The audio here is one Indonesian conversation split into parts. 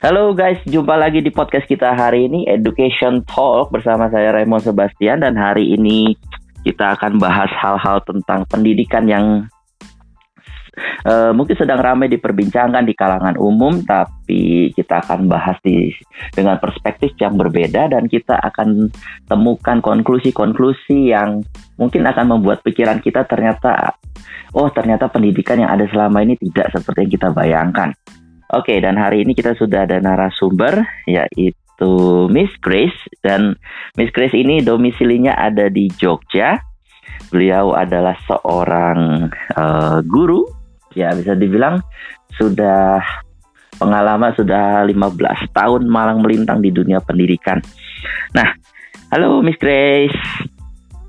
Halo guys, jumpa lagi di podcast kita hari ini Education Talk bersama saya Raymond Sebastian dan hari ini kita akan bahas hal-hal tentang pendidikan yang uh, mungkin sedang ramai diperbincangkan di kalangan umum tapi kita akan bahas di dengan perspektif yang berbeda dan kita akan temukan konklusi-konklusi yang mungkin akan membuat pikiran kita ternyata oh ternyata pendidikan yang ada selama ini tidak seperti yang kita bayangkan. Oke, dan hari ini kita sudah ada narasumber yaitu Miss Grace dan Miss Grace ini domisilinya ada di Jogja. Beliau adalah seorang uh, guru, ya bisa dibilang sudah pengalaman sudah 15 tahun malang melintang di dunia pendidikan. Nah, halo Miss Grace.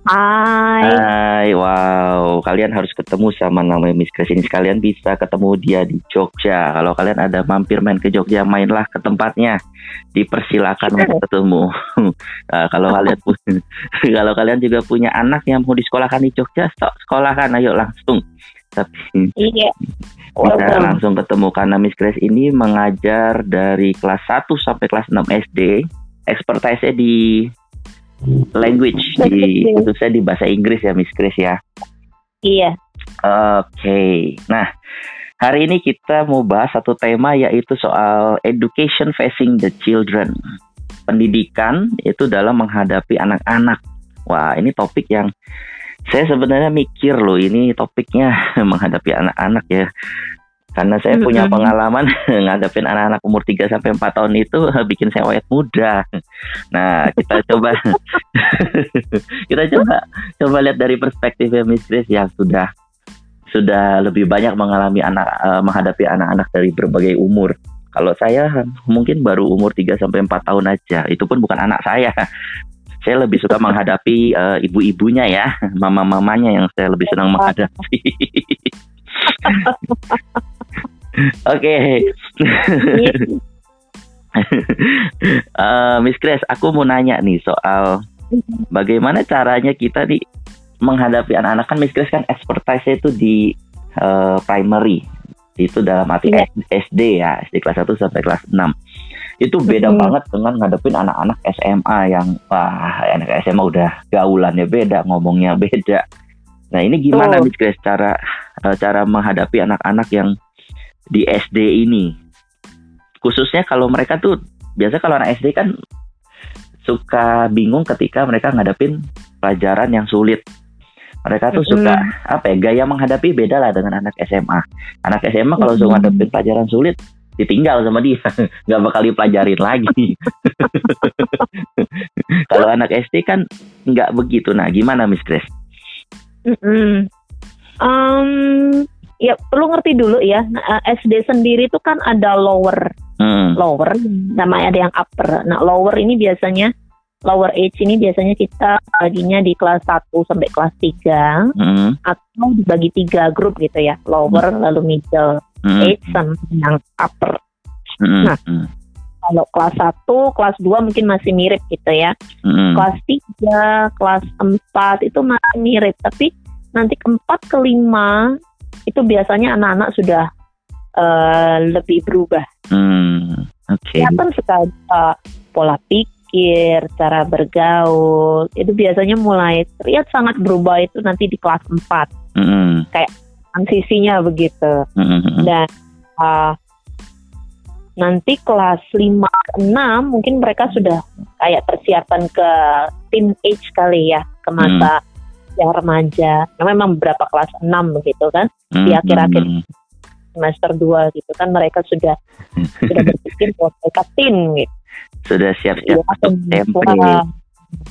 Hai. Hai, wow. Kalian harus ketemu sama namanya Miss Grace ini. Sekalian bisa ketemu dia di Jogja. Kalau kalian ada mampir main ke Jogja, mainlah ke tempatnya. Dipersilakan untuk ketemu. nah, kalau kalian kalau kalian juga punya anak yang mau disekolahkan di Jogja, stop sekolahkan, ayo langsung. Tapi iya. bisa langsung ketemu karena Miss Grace ini mengajar dari kelas 1 sampai kelas 6 SD. Expertise di language di khususnya di bahasa Inggris ya Miss Chris ya. Iya. Oke. Okay. Nah, hari ini kita mau bahas satu tema yaitu soal education facing the children. Pendidikan itu dalam menghadapi anak-anak. Wah, ini topik yang saya sebenarnya mikir loh ini topiknya menghadapi anak-anak ya. Karena saya mm-hmm. punya pengalaman ngadepin anak-anak umur 3 sampai 4 tahun itu bikin saya wayat muda. Nah, kita coba kita coba coba lihat dari perspektif Miss Grace yang sudah sudah lebih banyak mengalami anak uh, menghadapi anak-anak dari berbagai umur. Kalau saya mungkin baru umur 3 sampai 4 tahun aja. Itu pun bukan anak saya. Saya lebih suka menghadapi uh, ibu-ibunya ya, mama-mamanya yang saya lebih senang menghadapi. Oke. uh, Miss Grace, aku mau nanya nih soal bagaimana caranya kita nih menghadapi anak-anak kan Miss Grace kan expertise itu di uh, primary itu dalam arti yeah. SD ya SD kelas 1 sampai kelas 6 itu beda mm -hmm. banget dengan ngadepin anak-anak SMA yang wah anak SMA udah gaulannya beda ngomongnya beda nah ini gimana oh. Miss Grace cara uh, cara menghadapi anak-anak yang di SD ini. Khususnya kalau mereka tuh biasa kalau anak SD kan suka bingung ketika mereka ngadepin pelajaran yang sulit. Mereka tuh suka mm. apa ya gaya menghadapi beda lah dengan anak SMA. Anak SMA kalau suka ngadepin pelajaran sulit ditinggal sama dia, nggak bakal dipelajarin lagi. kalau anak SD kan nggak begitu. Nah, gimana Miss Grace? Mm -mm. Um, ya perlu ngerti dulu ya nah, eh, SD sendiri itu kan ada lower hmm. lower namanya ada yang upper nah lower ini biasanya lower age ini biasanya kita baginya di kelas 1 sampai kelas 3 hmm. atau dibagi tiga grup gitu ya lower hmm. lalu middle hmm. age sama yang upper hmm. nah hmm. kalau kelas 1, kelas 2 mungkin masih mirip gitu ya. hmm Kelas 3, kelas 4 itu masih mirip, tapi nanti keempat, kelima itu biasanya anak-anak sudah uh, lebih berubah. Hmm, Oke. Okay. Kelihatan sekali uh, pola pikir, cara bergaul itu biasanya mulai terlihat sangat berubah itu nanti di kelas 4 mm. kayak transisinya begitu. Mm-hmm. Dan uh, nanti kelas 5 6 mungkin mereka sudah kayak persiapan ke teenage kali ya ke masa mm ya remaja. Nah, memang beberapa kelas 6 begitu kan hmm, di akhir-akhir hmm. semester 2 gitu kan mereka sudah sudah berpikir buat mereka teen gitu. Sudah siap-siap ya,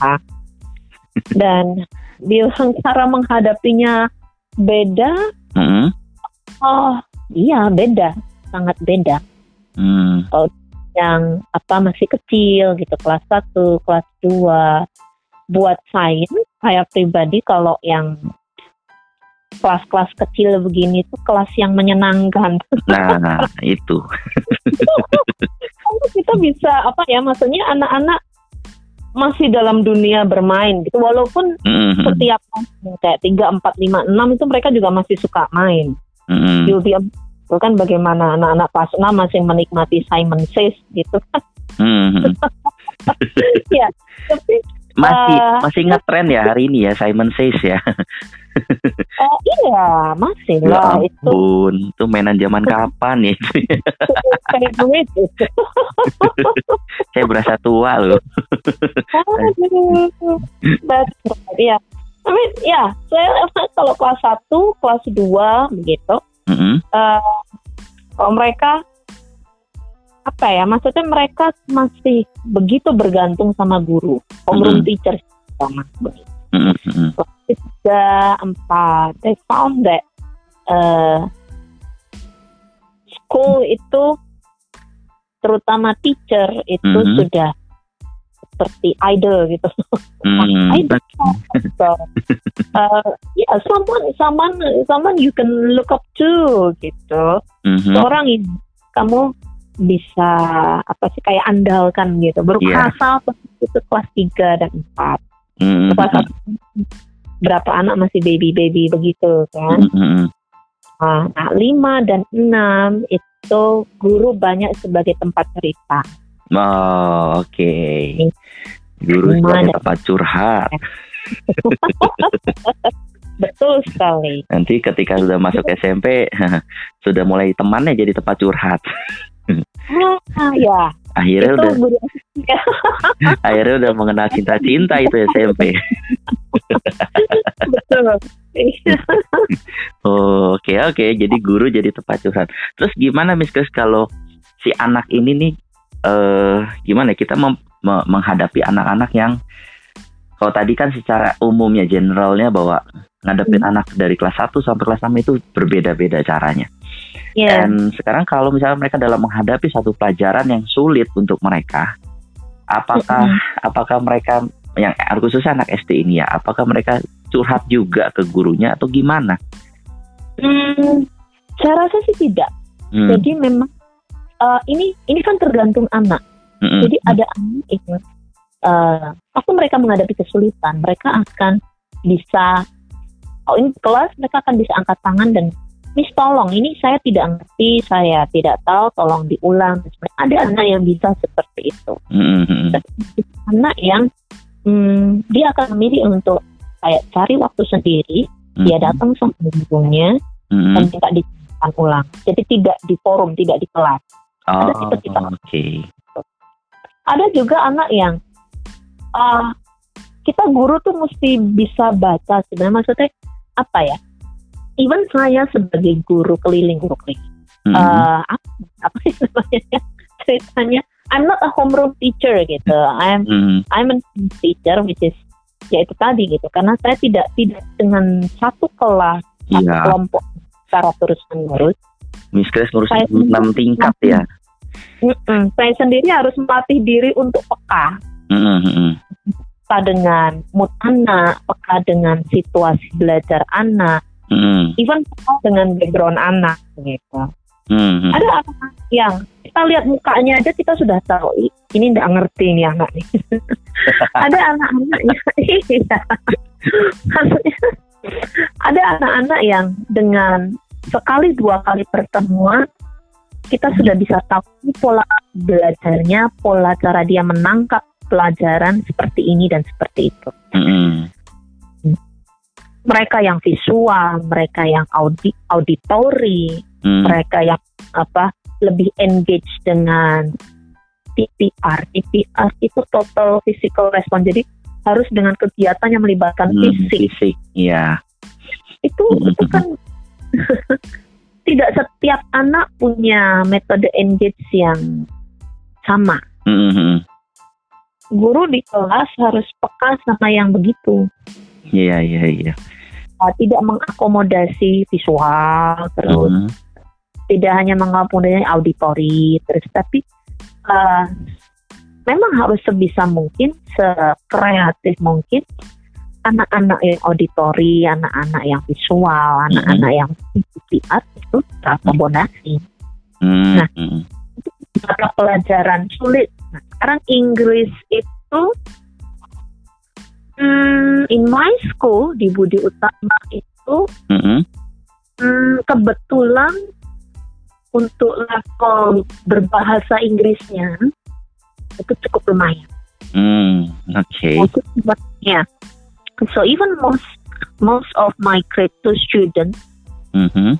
nah. Dan bilang cara menghadapinya beda. Hmm. Oh, iya beda, sangat beda. Hmm. Kalau yang apa masih kecil gitu kelas 1, kelas 2 buat sains saya pribadi kalau yang kelas-kelas kecil begini tuh kelas yang menyenangkan. Nah, itu. kita bisa apa ya maksudnya anak-anak masih dalam dunia bermain gitu walaupun mm-hmm. setiap kayak tiga empat lima enam itu mereka juga masih suka main. Mm-hmm. You'll be gitu kan bagaimana anak-anak pas enam masih menikmati Simon Says gitu hmm. ya tapi masih uh, masih ngetren ya hari ini ya Simon Says ya. Oh iya masih ya lah ampun, itu itu mainan zaman kapan ya itu saya berasa tua loh. Betul ya tapi ya saya kalau kelas 1 kelas 2 begitu mm -hmm. uh, kalau mereka apa ya maksudnya mereka masih begitu bergantung sama guru homeroom mm -hmm. teacher sama begitu mm -hmm. tiga empat they found that uh, school itu terutama teacher itu mm -hmm. sudah seperti idol gitu. Hmm. idol. so, uh, yeah, someone, someone, someone you can look up to gitu. Mm-hmm. Seorang ini kamu bisa apa sih kayak andalkan gitu. Baru yeah. itu kelas 3 dan 4. Mm-hmm. Kelas berapa anak masih baby-baby begitu kan. Mm-hmm. Nah, 5 dan 6 itu guru banyak sebagai tempat cerita. Oh, oke. Okay. Guru sebagai tempat curhat. Betul sekali. Nanti ketika sudah masuk SMP, sudah mulai temannya jadi tempat curhat. Ah, ya. Akhirnya itu udah akhirnya udah mengenal cinta-cinta itu SMP. Betul. oh, oke okay, oke. Okay. Jadi guru jadi tempat curhat. Terus gimana Miss Chris kalau si anak ini nih uh, gimana ya, kita mem menghadapi anak-anak yang kalau tadi kan secara umumnya generalnya bahwa ngadepin hmm. anak dari kelas 1 sampai kelas 6 itu berbeda-beda caranya. Yeah. Dan sekarang kalau misalnya mereka dalam menghadapi satu pelajaran yang sulit untuk mereka, apakah hmm. apakah mereka yang khususnya anak SD ini ya, apakah mereka curhat juga ke gurunya atau gimana? Hmm, saya rasa sih tidak. Hmm. Jadi memang uh, ini ini kan tergantung anak. Mm-hmm. Jadi ada anak itu uh, waktu mereka menghadapi kesulitan, mereka akan bisa oh ini kelas mereka akan bisa angkat tangan dan Miss tolong ini saya tidak ngerti, saya tidak tahu, tolong diulang. Ada anak yang bisa seperti itu. Mm-hmm. Anak yang hmm, dia akan memilih untuk kayak cari waktu sendiri, mm-hmm. dia datang sama gurunya mm-hmm. dan minta diulang ulang. Jadi tidak di forum, tidak di kelas. Oh, ada tipe-tipe. Okay. Ada juga anak yang uh, kita guru tuh mesti bisa baca sebenarnya maksudnya apa ya? Even saya sebagai guru keliling guru keliling, mm -hmm. uh, apa, apa sih namanya ceritanya? I'm not a homeroom teacher gitu. I'm mm -hmm. I'm a teacher which is ya itu tadi gitu karena saya tidak tidak dengan satu kelas yeah. satu kelompok secara terus menerus. Miss Grace ngurus enam tingkat ya. Mm-mm. Saya sendiri harus melatih diri untuk peka. Mm-mm. Peka dengan mood anak, peka dengan situasi belajar anak, mm. even dengan background anak gitu. Mm-hmm. Ada anak yang kita lihat mukanya aja kita sudah tahu ini tidak ngerti ini anak nih. ada anak-anak yang iya. ada anak-anak yang dengan sekali dua kali pertemuan kita sudah bisa tahu pola belajarnya, pola cara dia menangkap pelajaran seperti ini dan seperti itu. Mm-hmm. Mereka yang visual, mereka yang audi auditori, mm. mereka yang apa lebih engage dengan TPR. TPR itu total physical response. Jadi harus dengan kegiatan yang melibatkan mm, fisik. Fisik, ya. Itu itu kan tidak setiap anak punya metode engage yang sama. Mm-hmm. Guru di kelas harus peka sama yang begitu. Iya yeah, iya yeah, iya. Yeah. Tidak mengakomodasi visual terus, mm-hmm. tidak hanya mengakomodasi auditori terus, tapi uh, memang harus sebisa mungkin, sekreatif mungkin anak-anak yang auditori, anak-anak yang visual, anak-anak mm -hmm. yang art itu terakomodasi. Mm -hmm. Nah, mata pelajaran sulit. Nah, sekarang Inggris itu hmm, in my school di Budi Utama itu mm -hmm. hmm, kebetulan untuk level berbahasa Inggrisnya itu cukup lumayan. Hmm, oke. Okay. Ya. So even most most of my grade two students, mm-hmm.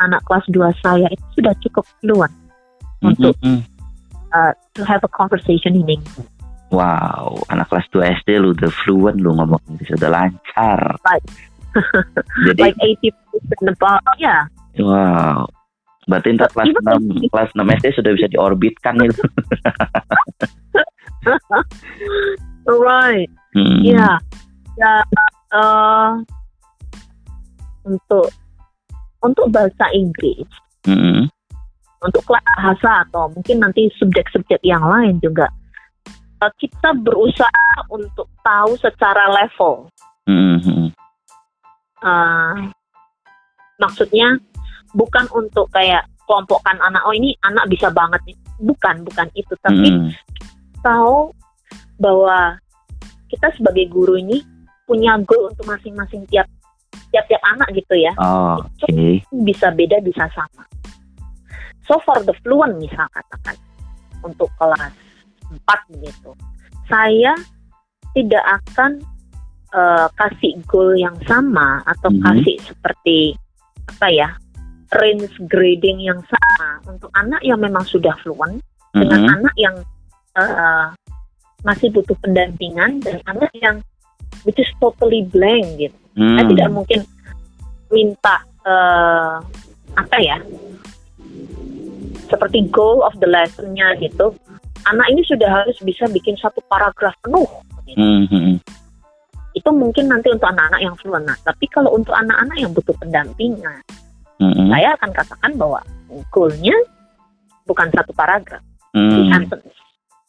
anak kelas 2 saya itu sudah cukup fluent mm-hmm. untuk uh, to have a conversation in English. Wow, anak kelas 2 SD lu udah fluent lu ngomong Inggris udah lancar. Like, Jadi, like 80% about, ya. Yeah. Wow. Berarti ntar kelas enam kelas 6 SD sudah bisa diorbitkan itu. right. Hmm. Ya. Ya uh, untuk untuk bahasa Inggris. Hmm. Untuk kelas bahasa atau mungkin nanti subjek-subjek yang lain juga uh, kita berusaha untuk tahu secara level. Hmm. Uh, maksudnya bukan untuk kayak kelompokkan anak oh ini anak bisa banget nih bukan bukan itu tapi hmm. tahu bahwa kita sebagai guru ini punya goal untuk masing-masing tiap tiap tiap anak gitu ya oh, okay. bisa beda bisa sama so for the fluent misal katakan untuk kelas 4 gitu saya tidak akan uh, kasih goal yang sama atau -hmm. kasih seperti apa ya range grading yang sama untuk anak yang memang sudah fluent mm-hmm. dengan anak yang uh, masih butuh pendampingan dan anak yang which is totally blank gitu. Mm. Saya tidak mungkin minta uh, apa ya seperti goal of the lessonnya gitu. Anak ini sudah harus bisa bikin satu paragraf penuh. Gitu. Mm-hmm. Itu mungkin nanti untuk anak-anak yang fluent. Nah, tapi kalau untuk anak-anak yang butuh pendampingan, mm-hmm. saya akan katakan bahwa goalnya bukan satu paragraf, mm-hmm. sentence.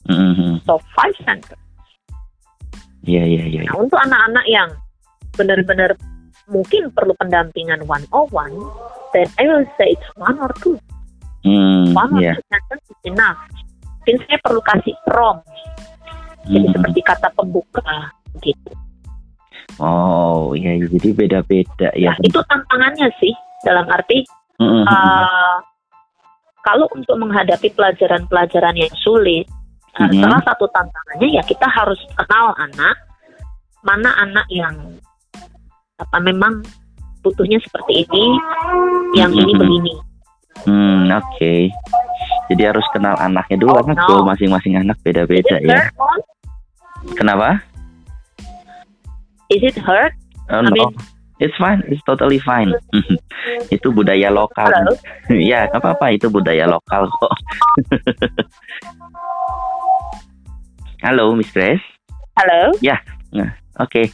Mm-hmm. So five sentence. Iya, iya, iya. Nah, untuk anak-anak yang benar-benar mungkin perlu pendampingan one on one, then I will say it's one or two. Mm, one or yeah. two sentence is enough. Mungkin saya perlu kasih prompt. Jadi mm-hmm. seperti kata pembuka gitu. Oh, iya, jadi beda-beda ya. Nah, itu tantangannya sih dalam arti mm-hmm. uh, kalau untuk menghadapi pelajaran-pelajaran yang sulit uh, mm-hmm. salah satu tantangannya ya kita harus kenal anak mana anak yang apa memang butuhnya seperti ini yang mm-hmm. ini begini hmm oke okay. Jadi harus kenal anaknya dulu oh, karena no. masing-masing anak beda-beda ya kenapa is it hurt oh, I no. mean It's fine, it's totally fine. itu budaya lokal. ya, nggak apa-apa, itu budaya lokal kok. Halo, Miss Grace. Halo. Ya, nah, oke. Okay.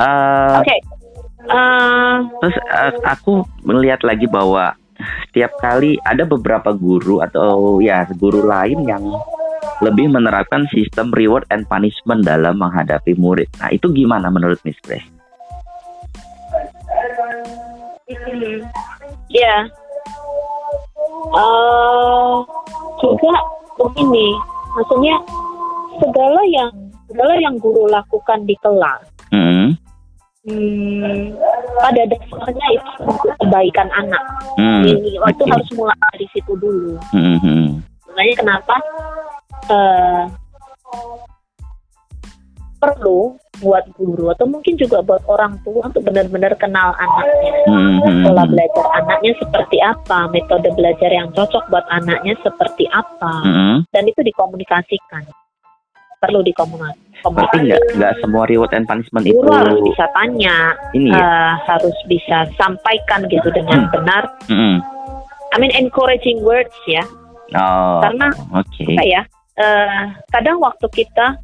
Uh, oke. Okay. Uh, terus uh, aku melihat lagi bahwa setiap kali ada beberapa guru atau ya guru lain yang lebih menerapkan sistem reward and punishment dalam menghadapi murid. Nah, itu gimana menurut Miss Grace? Hmm. Ya. Uh, juga begini, maksudnya segala yang segala yang guru lakukan di kelas, hmm. Hmm, pada dasarnya itu untuk kebaikan anak. Hmm. Ini waktu okay. harus mulai dari situ dulu. Hmm. Makanya kenapa uh, perlu buat guru atau mungkin juga buat orang tua untuk benar-benar kenal anaknya mm-hmm. pola belajar anaknya seperti apa metode belajar yang cocok buat anaknya seperti apa mm-hmm. dan itu dikomunikasikan perlu dikomunikasikan Berarti nggak nggak semua reward and punishment itu harus bisa tanya, ini ya? uh, harus bisa sampaikan gitu dengan mm. benar. Mm-hmm. I mean encouraging words ya. Oh, Karena okay. apa ya? Uh, kadang waktu kita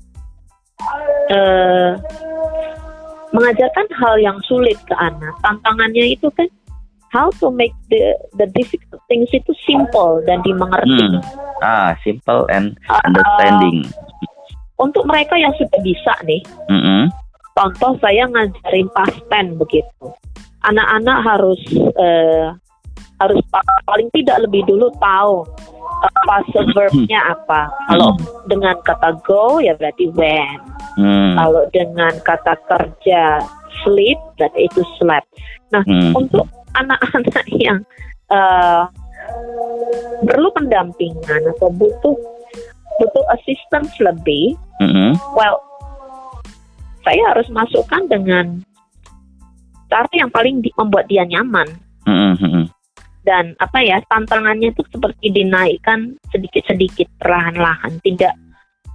uh, mengajarkan hal yang sulit ke anak. Tantangannya itu kan how to make the the difficult things itu simple dan dimengerti. Hmm. Ah, simple and understanding. Uh, untuk mereka yang sudah bisa nih, mm -hmm. contoh saya ngajarin past tense begitu. Anak-anak harus uh, harus paling tidak lebih dulu tahu apa verbnya apa. Kalau hmm. dengan kata go ya berarti when. Hmm. Kalau dengan kata kerja sleep berarti itu slept. Nah hmm. untuk anak-anak yang uh, perlu pendampingan atau butuh butuh assistance lebih, mm-hmm. well, saya harus masukkan dengan cara yang paling di, membuat dia nyaman. Mm-hmm. Dan apa ya tantangannya itu seperti dinaikkan sedikit-sedikit perlahan-lahan, tidak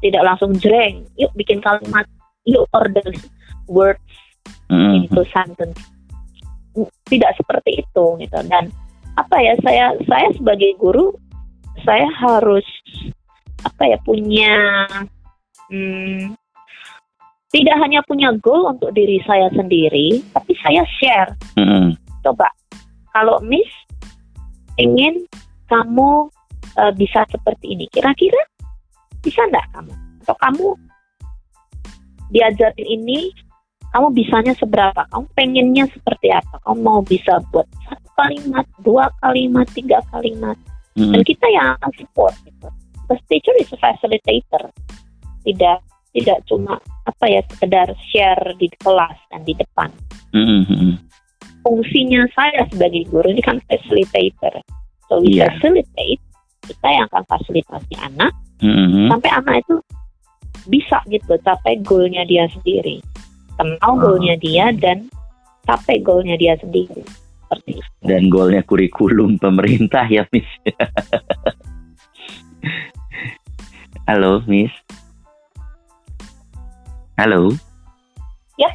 tidak langsung jreng. Yuk bikin kalimat, yuk order words mm-hmm. into sentence. Tidak seperti itu gitu. Dan apa ya saya saya sebagai guru saya harus apa ya punya hmm, tidak hanya punya goal untuk diri saya sendiri, tapi saya share. Mm-hmm. Coba kalau Miss ingin kamu uh, bisa seperti ini, kira-kira bisa enggak kamu? Atau kamu diajarin ini, kamu bisanya seberapa? Kamu pengennya seperti apa? Kamu mau bisa buat satu kalimat, dua kalimat, tiga kalimat, mm-hmm. dan kita yang akan support. Gitu the teacher is a facilitator tidak tidak cuma apa ya sekedar share di kelas dan di depan mm-hmm. fungsinya saya sebagai guru ini kan facilitator so we yeah. facilitate kita yang akan fasilitasi anak mm-hmm. sampai anak itu bisa gitu capai goalnya dia sendiri kenal oh. goalnya dia dan capai goalnya dia sendiri seperti itu. dan goalnya kurikulum pemerintah ya Miss Halo, Miss. Halo. Ya.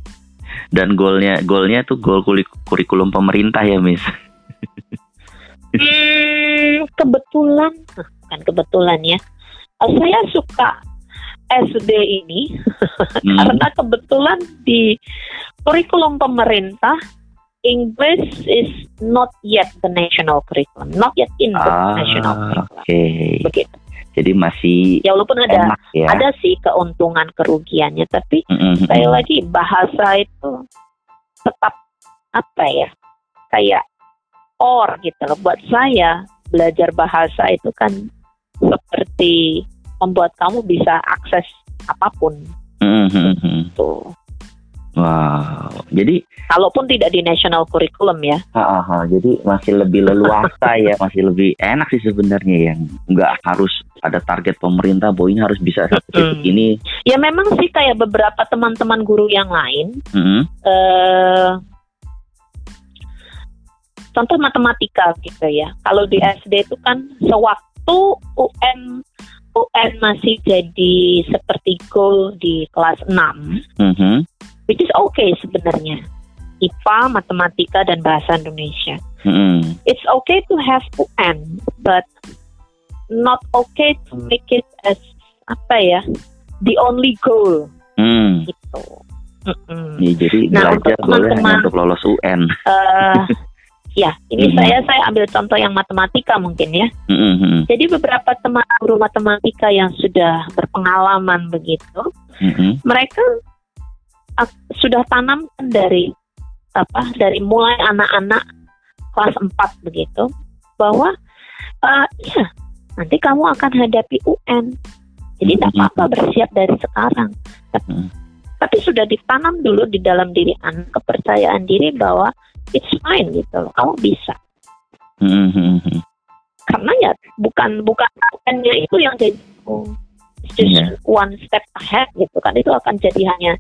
Dan golnya golnya tuh gol kurikulum pemerintah ya, Miss. hmm, kebetulan, bukan kebetulan ya. Saya suka SD ini hmm. karena kebetulan di kurikulum pemerintah English is not yet the national curriculum, not yet in the ah, national curriculum. Okay. Begitu. Jadi masih ya walaupun ada enak, ya. ada sih keuntungan kerugiannya, tapi mm-hmm. sekali lagi bahasa itu tetap apa ya kayak or gitu loh. Buat saya belajar bahasa itu kan seperti membuat kamu bisa akses apa pun. Mm-hmm. Tuh. Wow, jadi kalaupun tidak di national curriculum ya. Ha, ha, jadi masih lebih leluasa ya, masih lebih enak sih sebenarnya yang nggak harus ada target pemerintah bahwa ini harus bisa seperti hmm. ini. Ya memang sih kayak beberapa teman-teman guru yang lain. Hmm. Uh, contoh matematika gitu ya. Kalau di SD itu kan sewaktu UN UN masih jadi seperti goal di kelas 6. Mm -hmm which is okay sebenarnya. IPA, matematika, dan bahasa Indonesia. Mm. It's okay to have UN, but not okay to make it as apa ya the only goal. Mm. Gitu. Mm-mm. Ya, jadi nah, belajar untuk boleh hanya untuk lolos UN. Uh, eh, ya, ini mm-hmm. saya saya ambil contoh yang matematika mungkin ya. Mm-hmm. Jadi beberapa teman guru matematika yang sudah berpengalaman begitu, mm-hmm. mereka sudah tanam dari apa dari mulai anak-anak kelas 4 begitu bahwa uh, ya nanti kamu akan hadapi UN jadi tidak mm-hmm. apa-apa bersiap dari sekarang tapi, mm-hmm. tapi sudah ditanam dulu di dalam diri anak kepercayaan diri bahwa it's fine gitu loh kamu bisa mm-hmm. karena ya bukan bukan UN-nya itu yang jadi oh, just yeah. one step ahead gitu kan itu akan jadi hanya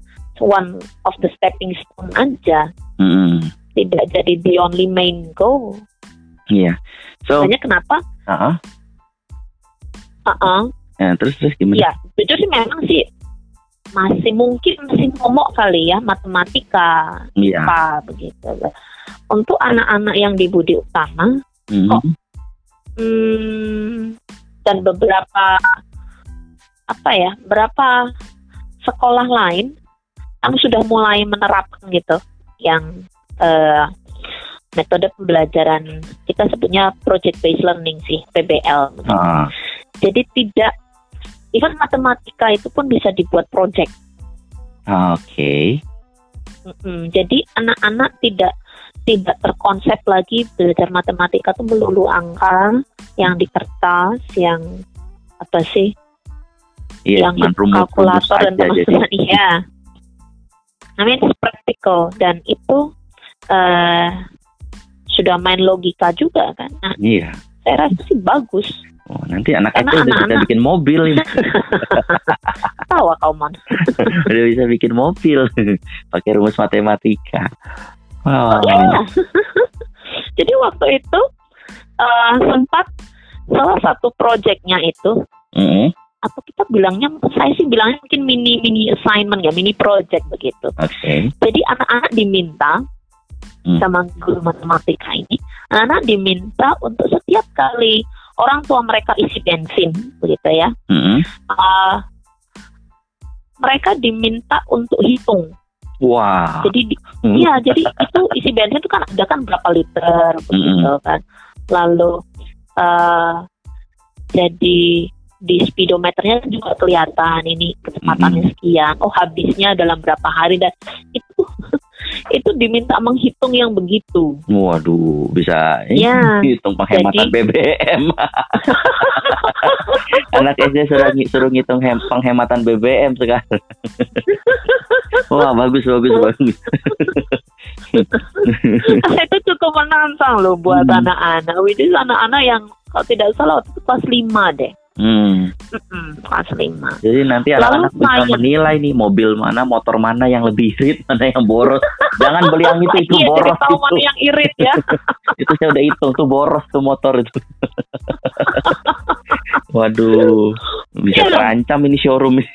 one of the stepping stone aja. Hmm. Tidak jadi the only main goal. Iya. Yeah. So. Hanya kenapa? Uh -uh. Uh -uh. Ya, terus terus gimana? Iya, jujur sih memang sih masih mungkin masih momok kali ya matematika, yeah. apa begitu. Untuk anak-anak yang di Budi Utama, mm -hmm. kok hmm, dan beberapa apa ya, berapa sekolah lain yang sudah mulai menerapkan gitu yang uh, metode pembelajaran kita sebutnya project based learning sih PBL. Uh. Jadi tidak even matematika itu pun bisa dibuat project. Oke. Okay. Mm -mm, jadi anak-anak tidak tidak terkonsep lagi belajar matematika itu melulu angka yang di kertas yang apa sih? Iya, yang kalkulator dan teman-teman iya I mean it's practical dan itu uh, sudah main logika juga kan. Nah, iya. saya rasa sih bagus. Oh, nanti anak itu udah bisa bikin mobil ini. Tawa kau mon. udah bisa bikin mobil pakai rumus matematika. Oh. Iya. Jadi waktu itu uh, sempat salah satu proyeknya itu mm -hmm. Atau kita bilangnya saya sih bilangnya mungkin mini mini assignment ya mini project begitu. Okay. Jadi anak-anak diminta hmm. sama guru matematika ini, anak diminta untuk setiap kali orang tua mereka isi bensin begitu ya, hmm. uh, mereka diminta untuk hitung. Wah. Jadi hmm. iya, jadi itu isi bensin itu kan ada kan berapa liter begitu hmm. kan. Lalu uh, jadi di speedometernya juga kelihatan ini kecepatannya mm-hmm. sekian oh habisnya dalam berapa hari dan itu itu diminta menghitung yang begitu waduh bisa ya, hitung penghematan jadi, BBM anak SD suruh suruh ngitung hem, penghematan BBM sekarang wah bagus bagus bagus itu cukup menantang loh buat hmm. anak-anak. Hmm. Which is anak-anak yang kalau tidak salah waktu itu kelas 5 deh. Hmm. Kelas 5. Jadi nanti anak-anak bisa menilai nih mobil mana, motor mana yang lebih irit, mana yang boros. Jangan beli yang itu, itu iya, boros tahu itu. mana yang irit ya. itu saya udah hitung tuh boros tuh motor itu. Waduh, bisa yeah. terancam ini showroom ini.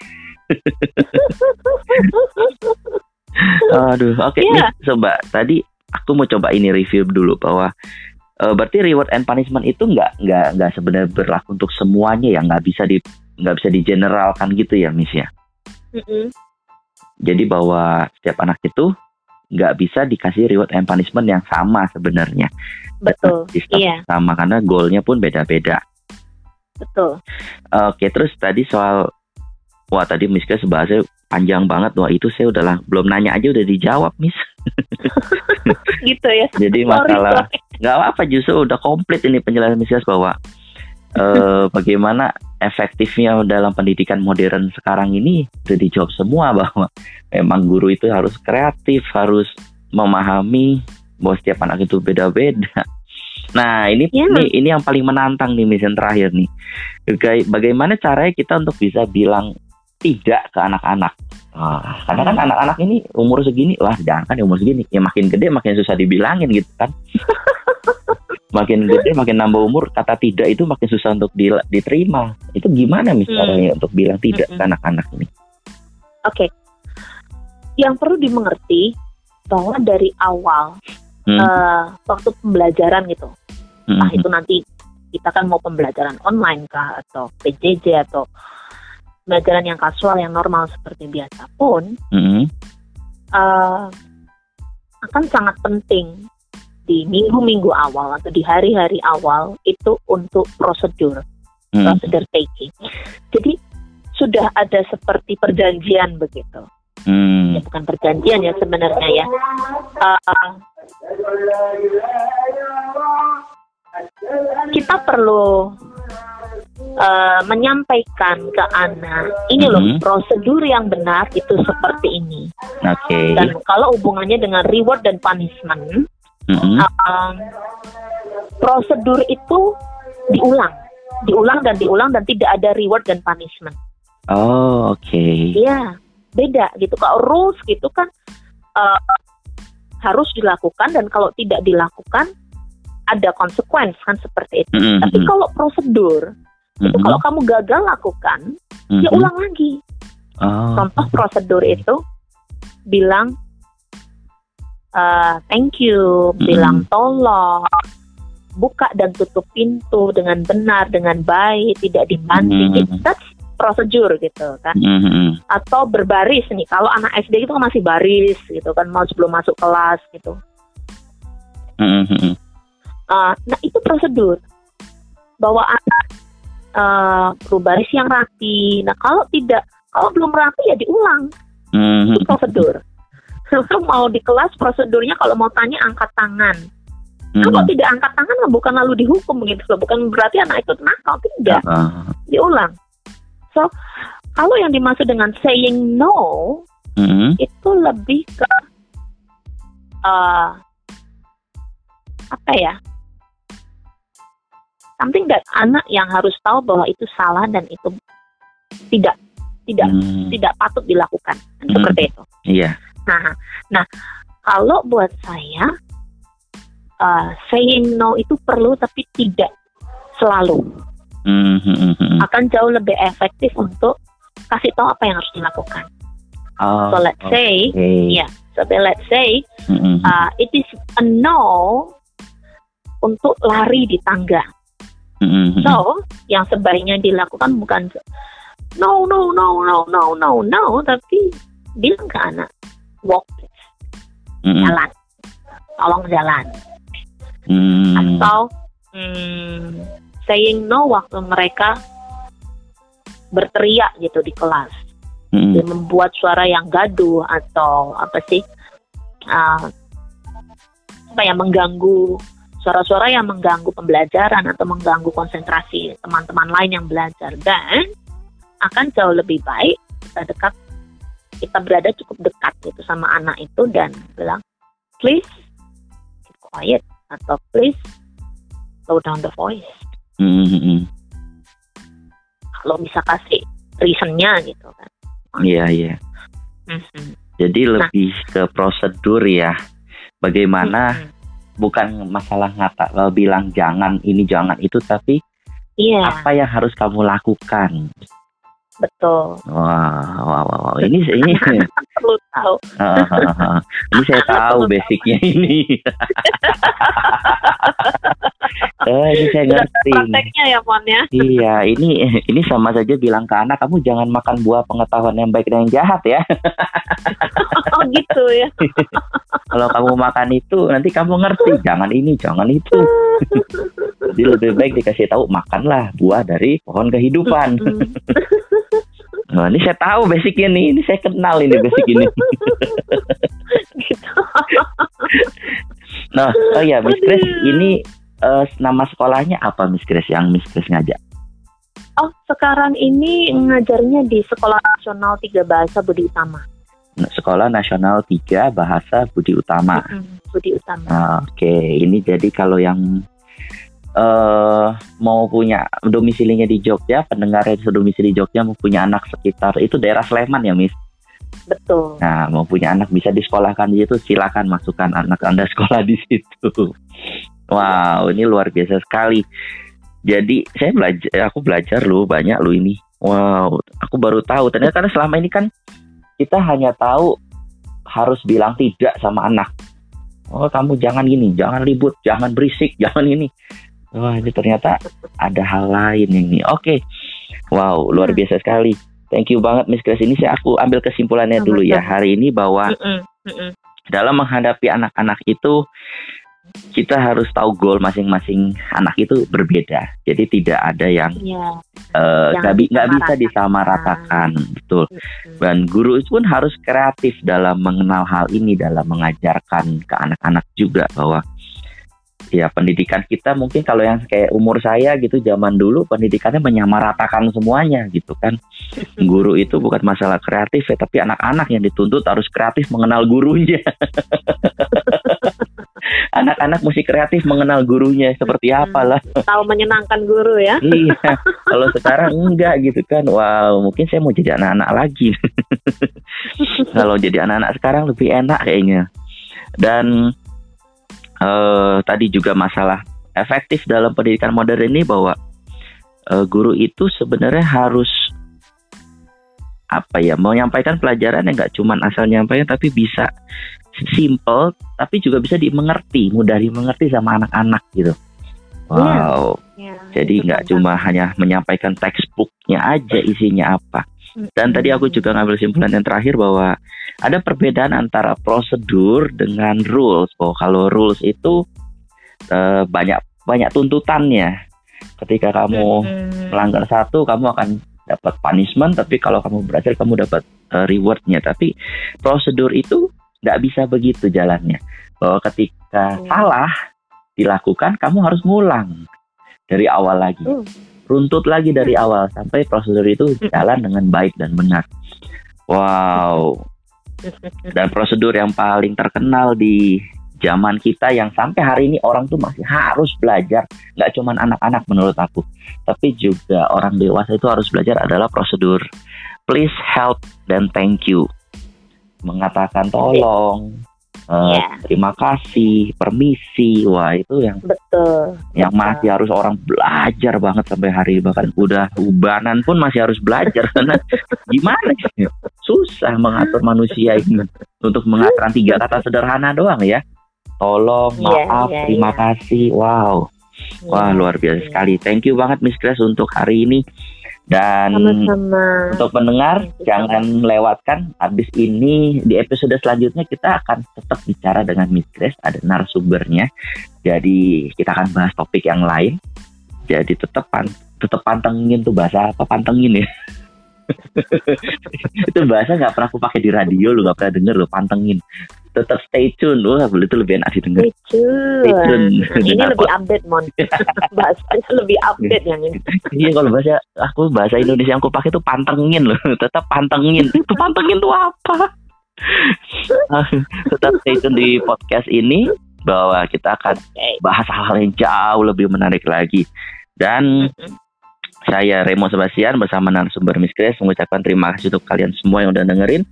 Aduh, oke okay, yeah. nih coba tadi aku mau coba ini review dulu bahwa uh, berarti reward and punishment itu nggak nggak nggak sebenarnya berlaku untuk semuanya ya nggak bisa di nggak bisa digeneralkan gitu ya Miss ya. Mm-hmm. Jadi bahwa setiap anak itu nggak bisa dikasih reward and punishment yang sama sebenarnya. Betul. Iya. Sama karena goalnya pun beda-beda. Betul. Oke, terus tadi soal wah tadi Miss Kes bahasnya panjang banget wah itu saya udahlah belum nanya aja udah dijawab Miss. gitu ya. Jadi masalah nggak apa-apa justru udah komplit ini penjelasan Misias bahwa uh, bagaimana efektifnya dalam pendidikan modern sekarang ini sudah dijawab semua bahwa memang guru itu harus kreatif, harus memahami bahwa setiap anak itu beda-beda. Nah ini ya. ini ini yang paling menantang nih misi terakhir nih. Bagaimana caranya kita untuk bisa bilang tidak ke anak-anak? Nah, karena kan anak-anak ini umur segini, lah jangan kan umur segini, ya makin gede makin susah dibilangin gitu kan. makin gede makin nambah umur kata tidak itu makin susah untuk di, diterima. Itu gimana misalnya hmm. untuk bilang tidak hmm. ke anak-anak ini? Oke, okay. yang perlu dimengerti bahwa dari awal hmm. uh, waktu pembelajaran gitu, hmm. nah itu nanti kita kan mau pembelajaran online kah atau PJJ atau pembelajaran yang kasual yang normal seperti biasa pun mm-hmm. uh, akan sangat penting di minggu-minggu awal atau di hari-hari awal itu untuk prosedur mm-hmm. prosedur taking. Jadi sudah ada seperti perjanjian begitu. Mm. Ya, bukan perjanjian ya sebenarnya ya. Uh, kita perlu uh, menyampaikan ke anak ini loh mm -hmm. prosedur yang benar itu seperti ini. Oke. Okay. Dan kalau hubungannya dengan reward dan punishment, mm -hmm. uh, prosedur itu diulang, diulang dan diulang dan tidak ada reward dan punishment. Oh oke. Okay. Iya beda gitu. Kalau rules gitu kan uh, harus dilakukan dan kalau tidak dilakukan ada konsekuensi kan seperti itu. Mm -hmm. Tapi kalau prosedur mm-hmm. itu kalau kamu gagal lakukan mm-hmm. ya ulang lagi oh. contoh prosedur itu bilang uh, thank you mm-hmm. bilang tolong buka dan tutup pintu dengan benar dengan baik tidak dibanting mm-hmm. that's prosedur gitu kan mm-hmm. atau berbaris nih kalau anak SD itu kan masih baris gitu kan mau sebelum masuk kelas gitu mm-hmm. Uh, nah itu prosedur bahwa anak uh, baris yang rapi. Nah kalau tidak, kalau belum rapi ya diulang. Mm-hmm. Itu prosedur. mau di kelas prosedurnya kalau mau tanya angkat tangan. Mm-hmm. Kalau tidak angkat tangan bukan lalu dihukum gitu loh. Bukan berarti anak itu nakal tidak. Uh-huh. Diulang. So kalau yang dimaksud dengan saying no mm-hmm. itu lebih ke uh, apa ya? Something that anak yang harus tahu bahwa itu salah dan itu tidak tidak hmm. tidak patut dilakukan kan hmm. seperti itu. Iya. Nah, nah kalau buat saya uh, saying no itu perlu tapi tidak selalu. Hmm, hmm, hmm, Akan jauh lebih efektif untuk kasih tahu apa yang harus dilakukan. Oh, so let's say, okay. yeah. So let's say, mm-hmm. uh, it is a no untuk lari di tangga. Mm-hmm. So, yang sebaiknya dilakukan bukan no no no no no no no, tapi bilang ke anak walk mm-hmm. jalan, tolong jalan. Mm-hmm. Atau mm, saying no waktu mereka berteriak gitu di kelas hmm. dia membuat suara yang gaduh atau apa sih uh, apa yang mengganggu suara-suara yang mengganggu pembelajaran atau mengganggu konsentrasi teman-teman lain yang belajar dan akan jauh lebih baik kita dekat kita berada cukup dekat gitu sama anak itu dan bilang please keep quiet atau please slow down the voice. Mm -hmm. Kalau bisa kasih reasonnya gitu kan. Iya iya. Mm-hmm. Jadi nah. lebih ke prosedur ya. Bagaimana mm-hmm. Bukan masalah ngata kalau bilang jangan ini jangan itu tapi yeah. apa yang harus kamu lakukan Betul. Wah, wah, wah, wah. Ini ini perlu tahu. ini saya tahu basicnya ini. eh, ini saya ngerti. Prakteknya ya, Mon ya. Iya, ini ini sama saja bilang ke anak kamu jangan makan buah pengetahuan yang baik dan yang jahat ya. oh gitu ya. Kalau kamu makan itu nanti kamu ngerti, jangan ini, jangan itu. Jadi lebih baik dikasih tahu makanlah buah dari pohon kehidupan. Nah, ini saya tahu basicnya nih, ini saya kenal ini basic ini. nah, oh ya, Miss Chris, ini uh, nama sekolahnya apa Miss Chris yang Miss Chris ngajak? Oh, sekarang ini ngajarnya di Sekolah Nasional Tiga Bahasa Budi Utama. Sekolah Nasional Tiga Bahasa Budi Utama. -hmm, Budi Utama. Nah, Oke, okay. ini jadi kalau yang uh, mau punya domisilinya di Jogja, pendengar yang domisili di Jogja mau punya anak sekitar itu daerah Sleman ya, Miss? Betul. Nah, mau punya anak bisa disekolahkan di situ, silakan masukkan anak Anda sekolah di situ. Wow, ini luar biasa sekali. Jadi saya belajar, aku belajar loh banyak loh ini. Wow, aku baru tahu. Ternyata karena selama ini kan kita hanya tahu harus bilang tidak sama anak. Oh, kamu jangan gini, jangan ribut, jangan berisik, jangan ini. Wah ini ternyata ada hal lain ini. Oke, okay. wow luar biasa sekali. Thank you banget Miss Grace. Ini saya aku ambil kesimpulannya dulu ya hari ini bahwa dalam menghadapi anak-anak itu kita harus tahu goal masing-masing anak itu berbeda. Jadi tidak ada yang ya, uh, nggak bisa disamaratakan, betul. Dan guru itu pun harus kreatif dalam mengenal hal ini, dalam mengajarkan ke anak-anak juga bahwa ya pendidikan kita mungkin kalau yang kayak umur saya gitu zaman dulu pendidikannya menyamaratakan semuanya gitu kan. Guru itu bukan masalah kreatif ya tapi anak-anak yang dituntut harus kreatif mengenal gurunya anak-anak mesti kreatif mengenal gurunya seperti apa lah tahu menyenangkan guru ya. Iya kalau sekarang enggak gitu kan. Wow mungkin saya mau jadi anak-anak lagi. Kalau jadi anak-anak sekarang lebih enak kayaknya. Dan uh, tadi juga masalah efektif dalam pendidikan modern ini bahwa uh, guru itu sebenarnya harus apa ya menyampaikan pelajaran yang nggak cuma asal nyampaikan tapi bisa simple tapi juga bisa dimengerti mudah dimengerti sama anak-anak gitu iya. wow yeah. jadi nggak cuma hanya menyampaikan textbooknya aja isinya apa dan tadi aku juga ngambil simpulan yang terakhir bahwa ada perbedaan antara prosedur dengan rules. Oh, kalau rules itu uh, banyak banyak tuntutannya. Ketika kamu melanggar satu, kamu akan dapat punishment. Tapi kalau kamu berhasil, kamu dapat uh, rewardnya. Tapi prosedur itu nggak bisa begitu jalannya. Bahwa ketika hmm. salah dilakukan, kamu harus ngulang dari awal lagi. Hmm. Runtut lagi dari awal sampai prosedur itu jalan dengan baik dan benar. Wow, dan prosedur yang paling terkenal di zaman kita yang sampai hari ini orang tuh masih harus belajar nggak cuma anak-anak menurut aku tapi juga orang dewasa itu harus belajar adalah prosedur please help dan thank you mengatakan tolong uh, yeah. terima kasih, permisi, wah itu yang betul, yang betul. masih harus orang belajar banget sampai hari bahkan udah ubanan pun masih harus belajar karena gimana ya? susah mengatur manusia ini untuk mengatakan tiga kata sederhana doang ya, tolong, iya, maaf, yeah, yeah, terima yeah. kasih, wow, wah iya, luar biasa yeah. sekali, thank you banget Miss Grace untuk hari ini. Dan Sama-sama. untuk pendengar jangan melewatkan habis ini di episode selanjutnya kita akan tetap bicara dengan Miss Grace ada narasumbernya. Jadi kita akan bahas topik yang lain. Jadi tetap pan tetap pantengin tuh bahasa apa pantengin ya. itu bahasa nggak pernah aku pakai di radio lu nggak pernah denger lo pantengin tetap stay tune. Wah itu lebih enak didengar. Stay tune, stay tune. Nah, ini lebih update mon. Bahasa lebih update yang ini. Iya kalau bahasa aku bahasa Indonesia yang aku pakai itu pantengin loh. Tetap pantengin. Itu pantengin tuh apa? Tetap stay tune di podcast ini bahwa kita akan bahas hal-hal yang jauh lebih menarik lagi. Dan saya Remo Sebastian bersama narasumber Miss Grace mengucapkan terima kasih untuk kalian semua yang udah dengerin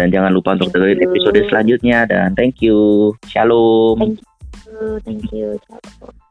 dan jangan lupa untuk dengerin episode selanjutnya dan thank you. Shalom. Thank you. Thank you. Shalom.